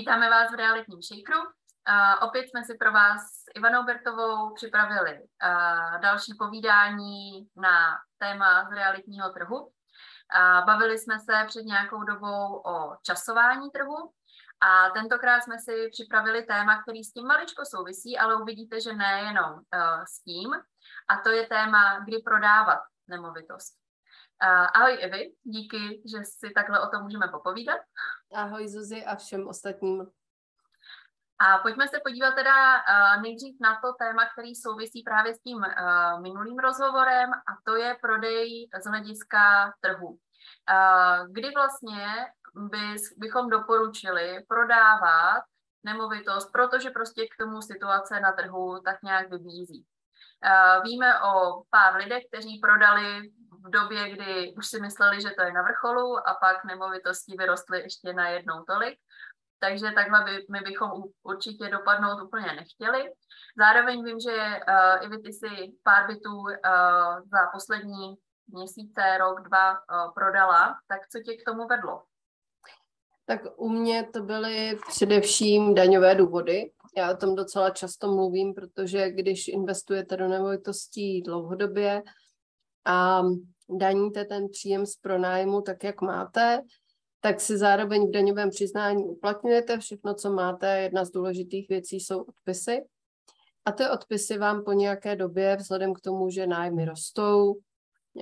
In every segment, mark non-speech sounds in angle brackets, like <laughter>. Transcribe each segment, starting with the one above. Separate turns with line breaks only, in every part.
Vítáme vás v realitním shakeru. Uh, opět jsme si pro vás s Ivanou Bertovou připravili uh, další povídání na téma z realitního trhu. Uh, bavili jsme se před nějakou dobou o časování trhu a tentokrát jsme si připravili téma, který s tím maličko souvisí, ale uvidíte, že nejenom uh, s tím. A to je téma, kdy prodávat nemovitost. Uh, ahoj Evi, díky, že si takhle o tom můžeme popovídat.
Ahoj Zuzi a všem ostatním.
A pojďme se podívat teda uh, nejdřív na to téma, který souvisí právě s tím uh, minulým rozhovorem a to je prodej z hlediska trhu. Uh, kdy vlastně bys, bychom doporučili prodávat nemovitost, protože prostě k tomu situace na trhu tak nějak vybízí. Uh, víme o pár lidech, kteří prodali v době, kdy už si mysleli, že to je na vrcholu a pak nemovitosti vyrostly ještě na jednou tolik. Takže takhle by, my bychom určitě dopadnout úplně nechtěli. Zároveň vím, že uh, i vy ty si pár bytů uh, za poslední měsíce, rok, dva uh, prodala. Tak co tě k tomu vedlo?
Tak u mě to byly především daňové důvody. Já o tom docela často mluvím, protože když investujete do nemovitostí dlouhodobě, a daníte ten příjem z pronájmu tak, jak máte, tak si zároveň v daňovém přiznání uplatňujete všechno, co máte. Jedna z důležitých věcí jsou odpisy. A ty odpisy vám po nějaké době, vzhledem k tomu, že nájmy rostou,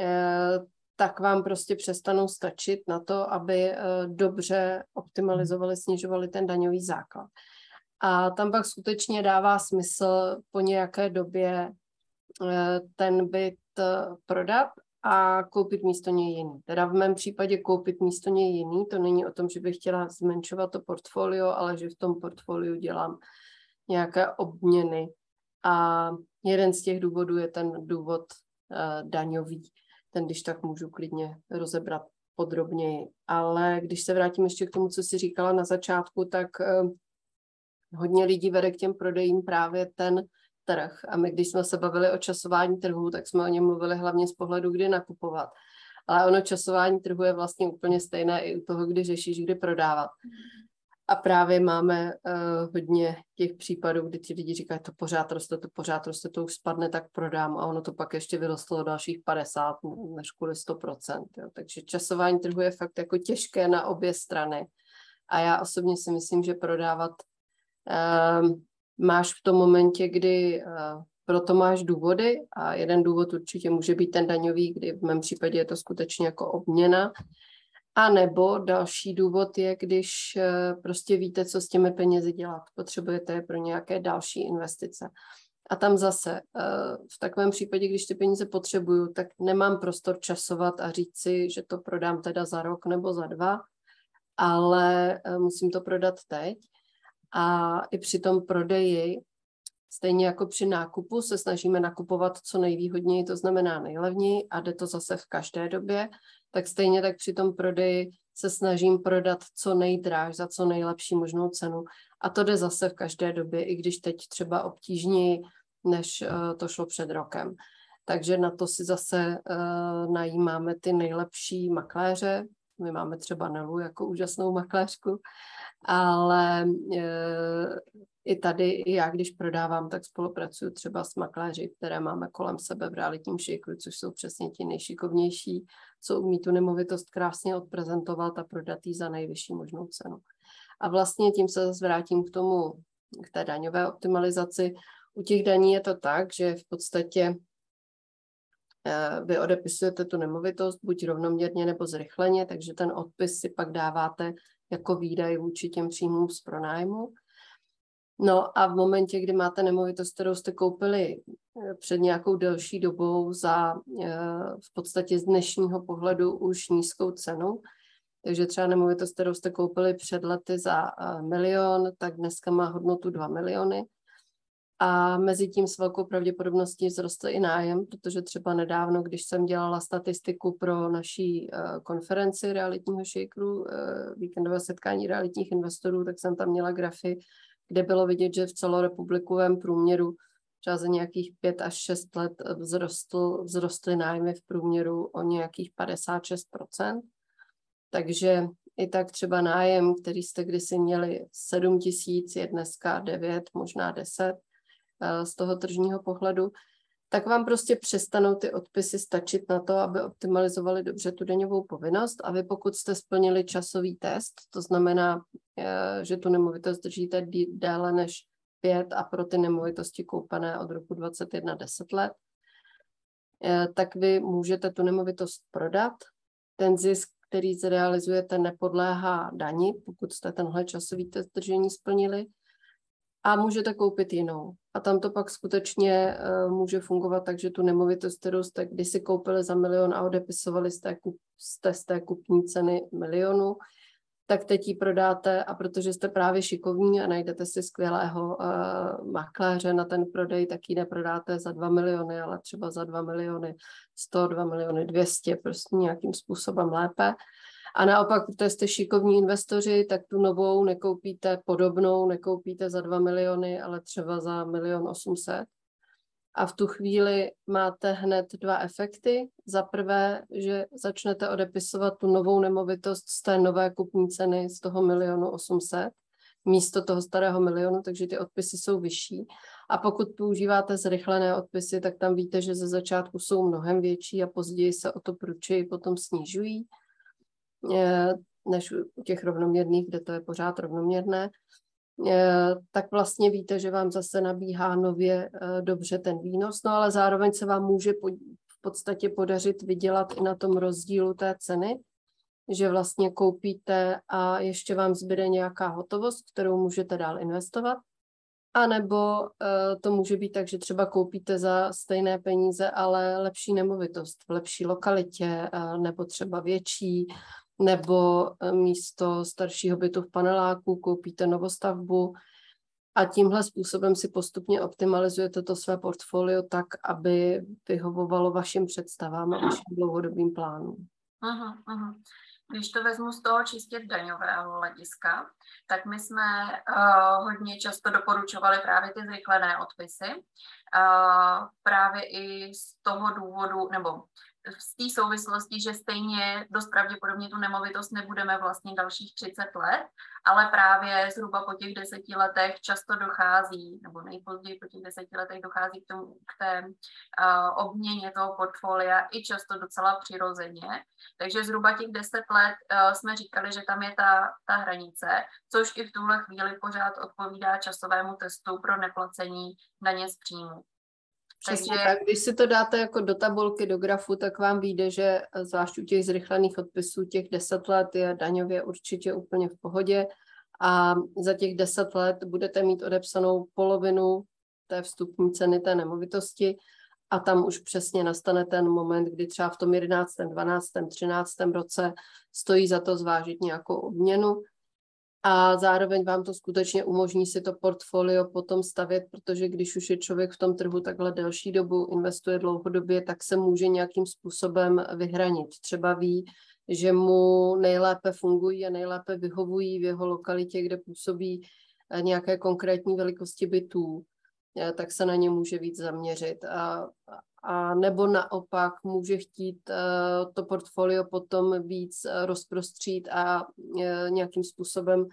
eh, tak vám prostě přestanou stačit na to, aby eh, dobře optimalizovali, snižovali ten daňový základ. A tam pak skutečně dává smysl po nějaké době eh, ten byt prodat a koupit místo něj jiný. Teda v mém případě koupit místo něj jiný, to není o tom, že bych chtěla zmenšovat to portfolio, ale že v tom portfoliu dělám nějaké obměny. A jeden z těch důvodů je ten důvod uh, daňový. Ten, když tak můžu klidně rozebrat podrobněji. Ale když se vrátím ještě k tomu, co jsi říkala na začátku, tak uh, hodně lidí vede k těm prodejím právě ten trh. A my, když jsme se bavili o časování trhu, tak jsme o něm mluvili hlavně z pohledu, kdy nakupovat. Ale ono časování trhu je vlastně úplně stejné i u toho, kdy řešíš, kdy prodávat. A právě máme uh, hodně těch případů, kdy ti lidi říkají, to pořád roste, to pořád roste, to už spadne, tak prodám. A ono to pak ještě vyrostlo dalších 50, než kvůli 100%. Jo. Takže časování trhu je fakt jako těžké na obě strany. A já osobně si myslím, že prodávat um, máš v tom momentě, kdy uh, proto máš důvody a jeden důvod určitě může být ten daňový, kdy v mém případě je to skutečně jako obměna. A nebo další důvod je, když uh, prostě víte, co s těmi penězi dělat. Potřebujete je pro nějaké další investice. A tam zase, uh, v takovém případě, když ty peníze potřebuju, tak nemám prostor časovat a říct si, že to prodám teda za rok nebo za dva, ale musím to prodat teď. A i při tom prodeji, stejně jako při nákupu, se snažíme nakupovat co nejvýhodněji, to znamená nejlevněji a jde to zase v každé době, tak stejně tak při tom prodeji se snažím prodat co nejdráž za co nejlepší možnou cenu. A to jde zase v každé době, i když teď třeba obtížněji, než uh, to šlo před rokem. Takže na to si zase uh, najímáme ty nejlepší makléře. My máme třeba Nelu jako úžasnou makléřku, ale e, i tady, i já, když prodávám, tak spolupracuju třeba s makléři, které máme kolem sebe v realitním šejku, což jsou přesně ti nejšikovnější, co umí tu nemovitost krásně odprezentovat a prodat ji za nejvyšší možnou cenu. A vlastně tím se zase vrátím k tomu, k té daňové optimalizaci. U těch daní je to tak, že v podstatě vy odepisujete tu nemovitost buď rovnoměrně nebo zrychleně, takže ten odpis si pak dáváte jako výdaj vůči těm příjmům z pronájmu. No a v momentě, kdy máte nemovitost, kterou jste koupili eh, před nějakou delší dobou za eh, v podstatě z dnešního pohledu už nízkou cenu, takže třeba nemovitost, kterou jste koupili před lety za eh, milion, tak dneska má hodnotu 2 miliony, a mezi tím s velkou pravděpodobností vzrostl i nájem, protože třeba nedávno, když jsem dělala statistiku pro naší uh, konferenci realitního shakeru, uh, víkendové setkání realitních investorů, tak jsem tam měla grafy, kde bylo vidět, že v celorepublikovém průměru třeba za nějakých pět až šest let vzrostl, vzrostly nájmy v průměru o nějakých 56%. Takže i tak třeba nájem, který jste kdysi měli 7 tisíc, je dneska 9, možná 10 eh, z toho tržního pohledu, tak vám prostě přestanou ty odpisy stačit na to, aby optimalizovali dobře tu daňovou povinnost a vy pokud jste splnili časový test, to znamená, eh, že tu nemovitost držíte déle než pět a pro ty nemovitosti koupené od roku 21 10 let, eh, tak vy můžete tu nemovitost prodat. Ten zisk, který zrealizujete, nepodléhá dani, pokud jste tenhle časový test držení splnili a můžete koupit jinou. A tam to pak skutečně uh, může fungovat tak, že tu nemovitost, kterou jste kdysi koupili za milion a odepisovali jste, kup, jste z té kupní ceny milionu, tak teď ji prodáte a protože jste právě šikovní a najdete si skvělého uh, makléře na ten prodej, tak ji neprodáte za 2 miliony, ale třeba za 2 miliony 100, 2 miliony 200, prostě nějakým způsobem lépe. A naopak, protože jste šikovní investoři, tak tu novou nekoupíte podobnou, nekoupíte za 2 miliony, ale třeba za milion 800. A v tu chvíli máte hned dva efekty. Za prvé, že začnete odepisovat tu novou nemovitost z té nové kupní ceny z toho milionu 800 místo toho starého milionu, takže ty odpisy jsou vyšší. A pokud používáte zrychlené odpisy, tak tam víte, že ze začátku jsou mnohem větší a později se o to průčeji potom snižují. Eh, než u těch rovnoměrných, kde to je pořád rovnoměrné, eh, tak vlastně víte, že vám zase nabíhá nově eh, dobře ten výnos, no ale zároveň se vám může v podstatě podařit vydělat i na tom rozdílu té ceny, že vlastně koupíte a ještě vám zbyde nějaká hotovost, kterou můžete dál investovat. A nebo to může být tak, že třeba koupíte za stejné peníze, ale lepší nemovitost v lepší lokalitě, nebo třeba větší, nebo eh, místo staršího bytu v paneláku koupíte novostavbu a tímhle způsobem si postupně optimalizujete to své portfolio tak, aby vyhovovalo vašim představám a vašim dlouhodobým plánům.
Aha, aha. Když to vezmu z toho čistě daňového hlediska, tak my jsme uh, hodně často doporučovali právě ty zrychlené odpisy. Uh, právě i z toho důvodu, nebo z té souvislosti, že stejně dost pravděpodobně tu nemovitost nebudeme vlastně dalších 30 let, ale právě zhruba po těch deseti letech často dochází, nebo nejpozději po těch deseti letech dochází k, tomu, k té uh, obměně toho portfolia i často docela přirozeně. Takže zhruba těch deset let uh, jsme říkali, že tam je ta, ta hranice, což i v tuhle chvíli pořád odpovídá časovému testu pro neplacení daně z příjmu.
Přesně Takže... tak. Když si to dáte jako do tabulky, do grafu, tak vám vyjde, že zvlášť u těch zrychlených odpisů těch 10 let je daňově určitě úplně v pohodě a za těch 10 let budete mít odepsanou polovinu té vstupní ceny té nemovitosti a tam už přesně nastane ten moment, kdy třeba v tom 11., 12., 13. roce stojí za to zvážit nějakou obměnu a zároveň vám to skutečně umožní si to portfolio potom stavět, protože když už je člověk v tom trhu takhle delší dobu, investuje dlouhodobě, tak se může nějakým způsobem vyhranit. Třeba ví, že mu nejlépe fungují a nejlépe vyhovují v jeho lokalitě, kde působí eh, nějaké konkrétní velikosti bytů, tak se na ně může víc zaměřit. A, a nebo naopak může chtít uh, to portfolio potom víc uh, rozprostřít a uh, nějakým způsobem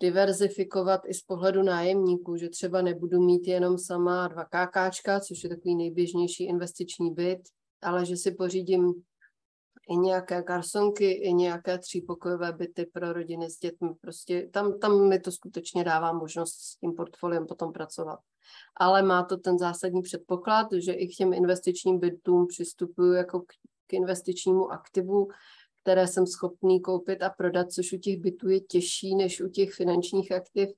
diverzifikovat i z pohledu nájemníků, že třeba nebudu mít jenom sama dva KKčka, což je takový nejběžnější investiční byt, ale že si pořídím i nějaké garsonky, i nějaké třípokojové byty pro rodiny s dětmi. Prostě tam, tam mi to skutečně dává možnost s tím portfoliem potom pracovat ale má to ten zásadní předpoklad, že i k těm investičním bytům přistupuju jako k, k investičnímu aktivu, které jsem schopný koupit a prodat, což u těch bytů je těžší než u těch finančních aktiv,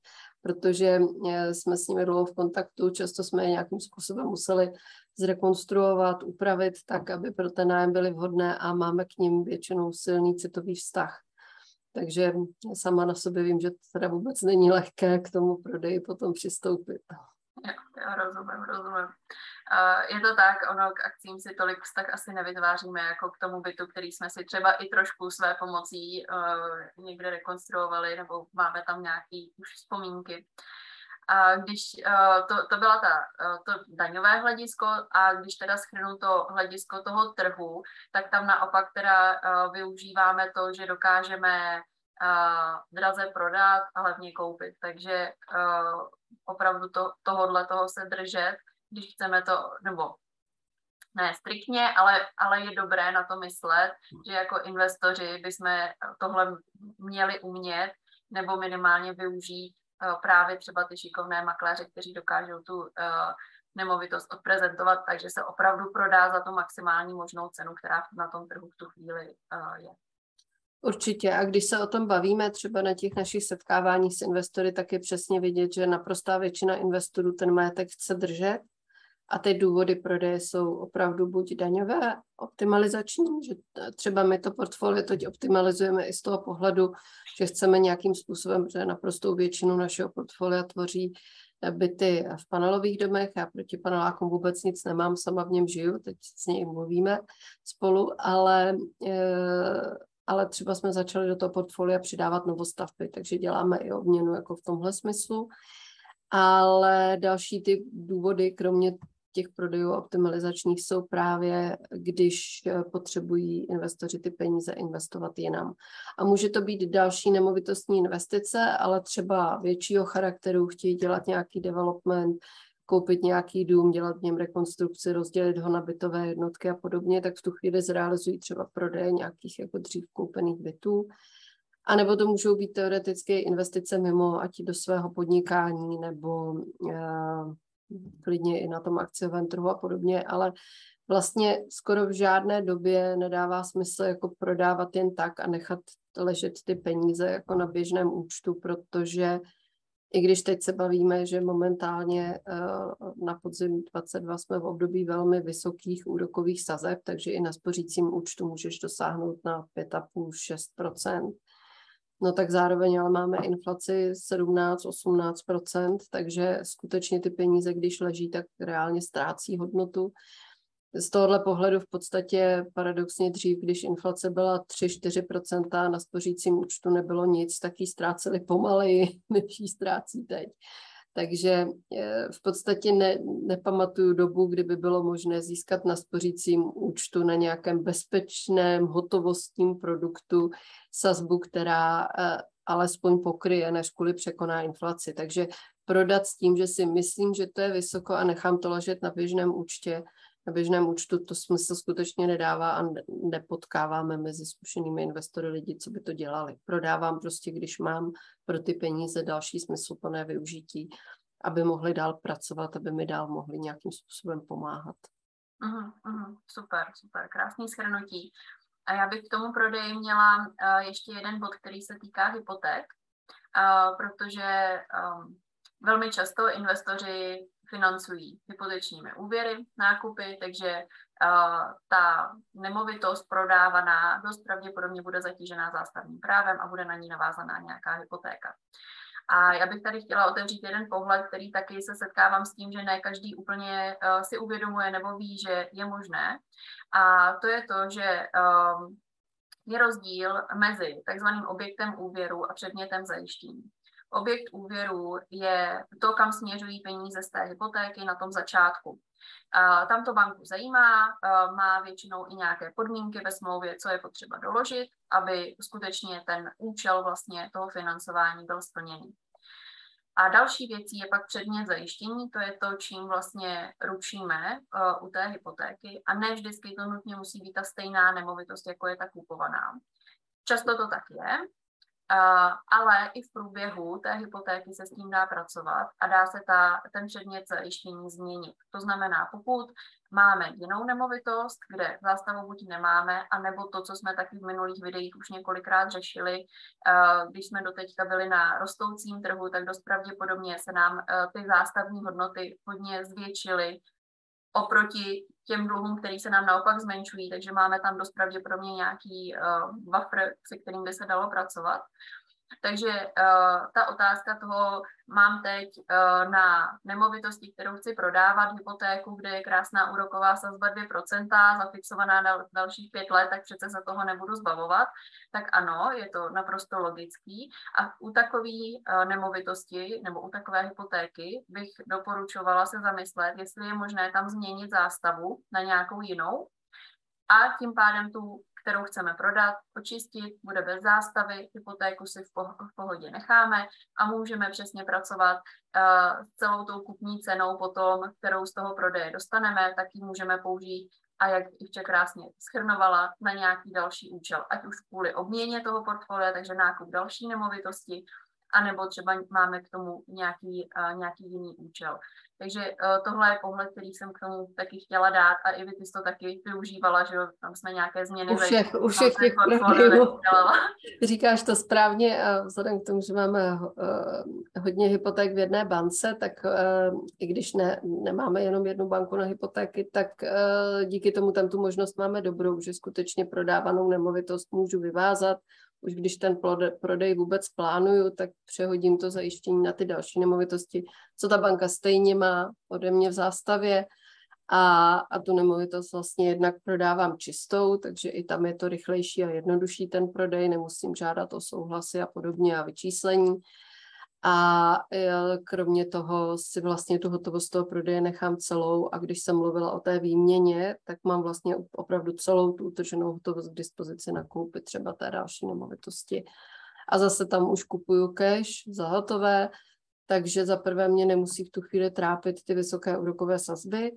protože eh, jsme s nimi dlouho v kontaktu, často jsme je nějakým způsobem museli zrekonstruovat, upravit tak, aby pro ten nájem byly vhodné a máme k ním většinou silný citový vztah. Takže sama na sobě vím, že to teda vůbec není lehké k tomu prodeji potom přistoupit.
Jo, rozumím, rozumím. Uh, je to tak, ono k akcím si tolik vztah asi nevytváříme jako k tomu bytu, který jsme si třeba i trošku své pomocí uh, někde rekonstruovali, nebo máme tam nějaký už vzpomínky. A když to, to byla ta, to daňové hledisko a když teda schrnu to hledisko toho trhu, tak tam naopak teda využíváme to, že dokážeme draze prodat a hlavně koupit. Takže opravdu to, tohodle toho se držet, když chceme to, nebo ne striktně, ale, ale je dobré na to myslet, že jako investoři bychom tohle měli umět nebo minimálně využít právě třeba ty šikovné makléře, kteří dokážou tu uh, nemovitost odprezentovat, takže se opravdu prodá za tu maximální možnou cenu, která na tom trhu v tu chvíli uh, je.
Určitě. A když se o tom bavíme třeba na těch našich setkáváních s investory, tak je přesně vidět, že naprostá většina investorů ten majetek chce držet a ty důvody prodeje jsou opravdu buď daňové, optimalizační, že třeba my to portfolio teď optimalizujeme i z toho pohledu, že chceme nějakým způsobem, protože naprostou většinu našeho portfolia tvoří eh, byty v panelových domech. Já proti panelákům vůbec nic nemám, sama v něm žiju, teď s něj mluvíme spolu, ale, eh, ale třeba jsme začali do toho portfolia přidávat novostavby, takže děláme i obměnu jako v tomhle smyslu. Ale další ty důvody, kromě těch prodejů optimalizačních jsou právě, když eh, potřebují investoři ty peníze investovat jinam. A může to být další nemovitostní investice, ale třeba většího charakteru, chtějí dělat nějaký development, koupit nějaký dům, dělat v něm rekonstrukci, rozdělit ho na bytové jednotky a podobně, tak v tu chvíli zrealizují třeba prodej nějakých jako dřív koupených bytů. A nebo to můžou být teoretické investice mimo, ať do svého podnikání, nebo uh, klidně i na tom akciovém trhu a podobně, ale vlastně skoro v žádné době nedává smysl jako prodávat jen tak a nechat ležet ty peníze jako na běžném účtu, protože i když teď se bavíme, že momentálně eh, na podzim 22 jsme v období velmi vysokých úrokových sazeb, takže i na spořícím účtu můžeš dosáhnout na 5,5-6 no tak zároveň ale máme inflaci 17-18%, takže skutečně ty peníze, když leží, tak reálně ztrácí hodnotu. Z tohohle pohledu v podstatě paradoxně dřív, když inflace byla 3-4% na spořícím účtu nebylo nic, tak ji ztráceli pomaleji, <laughs> než ji ztrácí teď. Takže eh, v podstatě ne, nepamatuju dobu, kdyby bylo možné získat na spořícím účtu na nějakém bezpečném hotovostním produktu sazbu, která eh, alespoň pokryje, než kvůli překoná inflaci. Takže prodat s tím, že si myslím, že to je vysoko a nechám to ležet na běžném účtě, na běžném účtu to smysl skutečně nedává a nepotkáváme mezi zkušenými investory lidi, co by to dělali. Prodávám prostě, když mám pro ty peníze další smysluplné využití, aby mohli dál pracovat, aby mi dál mohli nějakým způsobem pomáhat.
Uh-huh, uh-huh, super, super, krásný shrnutí. A já bych k tomu prodeji měla uh, ještě jeden bod, který se týká hypoték, uh, protože um, velmi často investoři financují hypotečními úvěry, nákupy, takže uh, ta nemovitost prodávaná dost pravděpodobně bude zatížená zástavním právem a bude na ní navázaná nějaká hypotéka. A já bych tady chtěla otevřít jeden pohled, který taky se setkávám s tím, že ne každý úplně uh, si uvědomuje nebo ví, že je možné. A to je to, že um, je rozdíl mezi takzvaným objektem úvěru a předmětem zajištění. Objekt úvěru je to, kam směřují peníze z té hypotéky na tom začátku. Tam to banku zajímá, má většinou i nějaké podmínky ve smlouvě, co je potřeba doložit, aby skutečně ten účel vlastně toho financování byl splněný. A další věcí je pak předmět zajištění, to je to, čím vlastně ručíme uh, u té hypotéky a ne vždycky to nutně musí být ta stejná nemovitost, jako je ta kupovaná. Často to tak je, ale i v průběhu té hypotéky se s tím dá pracovat a dá se ta, ten předmět zajištění změnit. To znamená, pokud máme jinou nemovitost, kde zástavu buď nemáme, anebo to, co jsme taky v minulých videích už několikrát řešili, když jsme doteďka byli na rostoucím trhu, tak dost pravděpodobně se nám ty zástavní hodnoty hodně zvětšily oproti těm dluhům, který se nám naopak zmenšují, takže máme tam dost pravděpodobně nějaký uh, buffer, se kterým by se dalo pracovat. Takže uh, ta otázka toho, mám teď uh, na nemovitosti, kterou chci prodávat, hypotéku, kde je krásná úroková sazba 2%, zafixovaná na dalších pět let, tak přece za toho nebudu zbavovat, tak ano, je to naprosto logický. A u takové uh, nemovitosti nebo u takové hypotéky bych doporučovala se zamyslet, jestli je možné tam změnit zástavu na nějakou jinou, a tím pádem tu kterou chceme prodat, očistit, bude bez zástavy, hypotéku si v pohodě necháme a můžeme přesně pracovat uh, celou tou kupní cenou potom, kterou z toho prodeje dostaneme, tak ji můžeme použít a jak Ivče krásně schrnovala, na nějaký další účel, ať už kvůli obměně toho portfolia, takže nákup další nemovitosti, anebo třeba máme k tomu nějaký, uh, nějaký jiný účel. Takže uh, tohle je pohled, který jsem k tomu taky chtěla dát a i vy ty jsi to taky využívala, že tam jsme nějaké změny.
U všech, u všech těch <laughs> Říkáš to správně a vzhledem k tomu, že máme uh, hodně hypoték v jedné bance, tak uh, i když ne, nemáme jenom jednu banku na hypotéky, tak uh, díky tomu tam tu možnost máme dobrou, že skutečně prodávanou nemovitost můžu vyvázat, už když ten prodej vůbec plánuju, tak přehodím to zajištění na ty další nemovitosti, co ta banka stejně má ode mě v zástavě a, a tu nemovitost vlastně jednak prodávám čistou, takže i tam je to rychlejší a jednodušší ten prodej, nemusím žádat o souhlasy a podobně a vyčíslení. A e, kromě toho si vlastně tu hotovost toho prodeje nechám celou a když jsem mluvila o té výměně, tak mám vlastně opravdu celou tu utrženou hotovost k dispozici na koupi třeba té další nemovitosti. A zase tam už kupuju cash za hotové, takže za prvé mě nemusí v tu chvíli trápit ty vysoké úrokové sazby,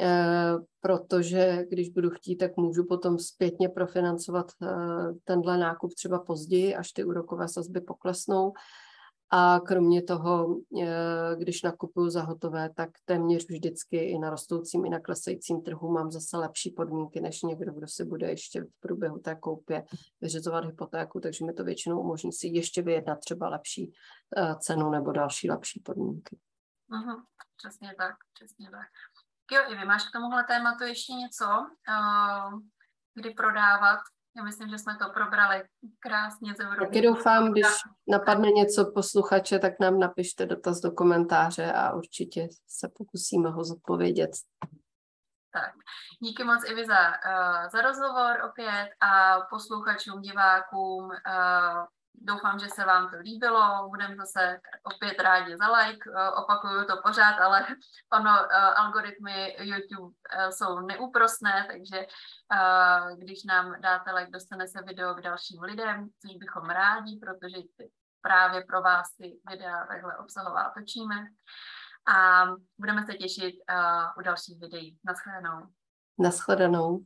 eh, protože když budu chtít, tak můžu potom zpětně profinancovat eh, tenhle nákup třeba později, až ty úrokové sazby poklesnou. A kromě toho, eh, když nakupuju za hotové, tak téměř vždycky i na rostoucím, i na klesajícím trhu mám zase lepší podmínky, než někdo, kdo si bude ještě v průběhu té koupě vyřizovat hypotéku, takže mi to většinou umožní si ještě vyjednat třeba lepší eh, cenu nebo další lepší podmínky.
Uh-huh, přesně tak, přesně tak. Jo, i vy máš k tomuhle tématu ještě něco, uh, kdy prodávat já myslím, že jsme to probrali krásně.
Taky doufám, když napadne něco posluchače, tak nám napište dotaz do komentáře a určitě se pokusíme ho zodpovědět.
Tak, díky moc Ivi za, uh, za rozhovor opět a posluchačům, divákům uh, Doufám, že se vám to líbilo. Budeme zase opět rádi za like. Eh, opakuju to pořád, ale <laughs> ono, eh, algoritmy YouTube eh, jsou neúprosné, takže když nám dáte like, dostane se video k dalším lidem, což bychom rádi, protože právě pro vás ty videa takhle obsahová točíme. A budeme se těšit u dalších videí. Naschledanou.
Naschledanou.